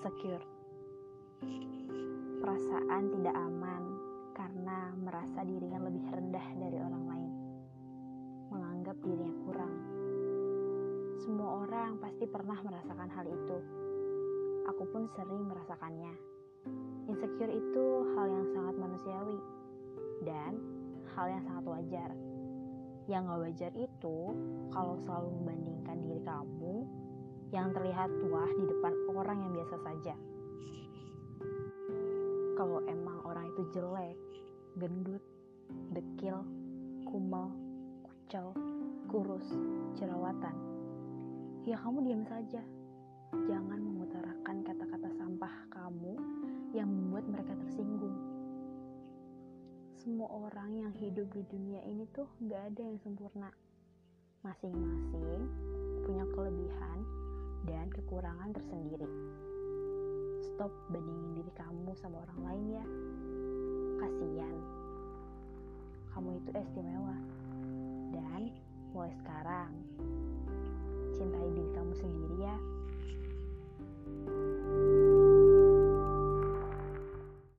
insecure. Perasaan tidak aman karena merasa dirinya lebih rendah dari orang lain. Menganggap dirinya kurang. Semua orang pasti pernah merasakan hal itu. Aku pun sering merasakannya. Insecure itu hal yang sangat manusiawi dan hal yang sangat wajar. Yang gak wajar itu kalau selalu membandingkan diri kamu yang terlihat tua di depan orang yang biasa saja. Kalau emang orang itu jelek, gendut, dekil, kumal, kucel, kurus, jerawatan, ya kamu diam saja. Jangan mengutarakan kata-kata sampah kamu yang membuat mereka tersinggung. Semua orang yang hidup di dunia ini tuh gak ada yang sempurna. Masing-masing punya kelebihan kekurangan tersendiri. Stop bandingin diri kamu sama orang lain ya. Kasian. Kamu itu istimewa. Dan mulai sekarang,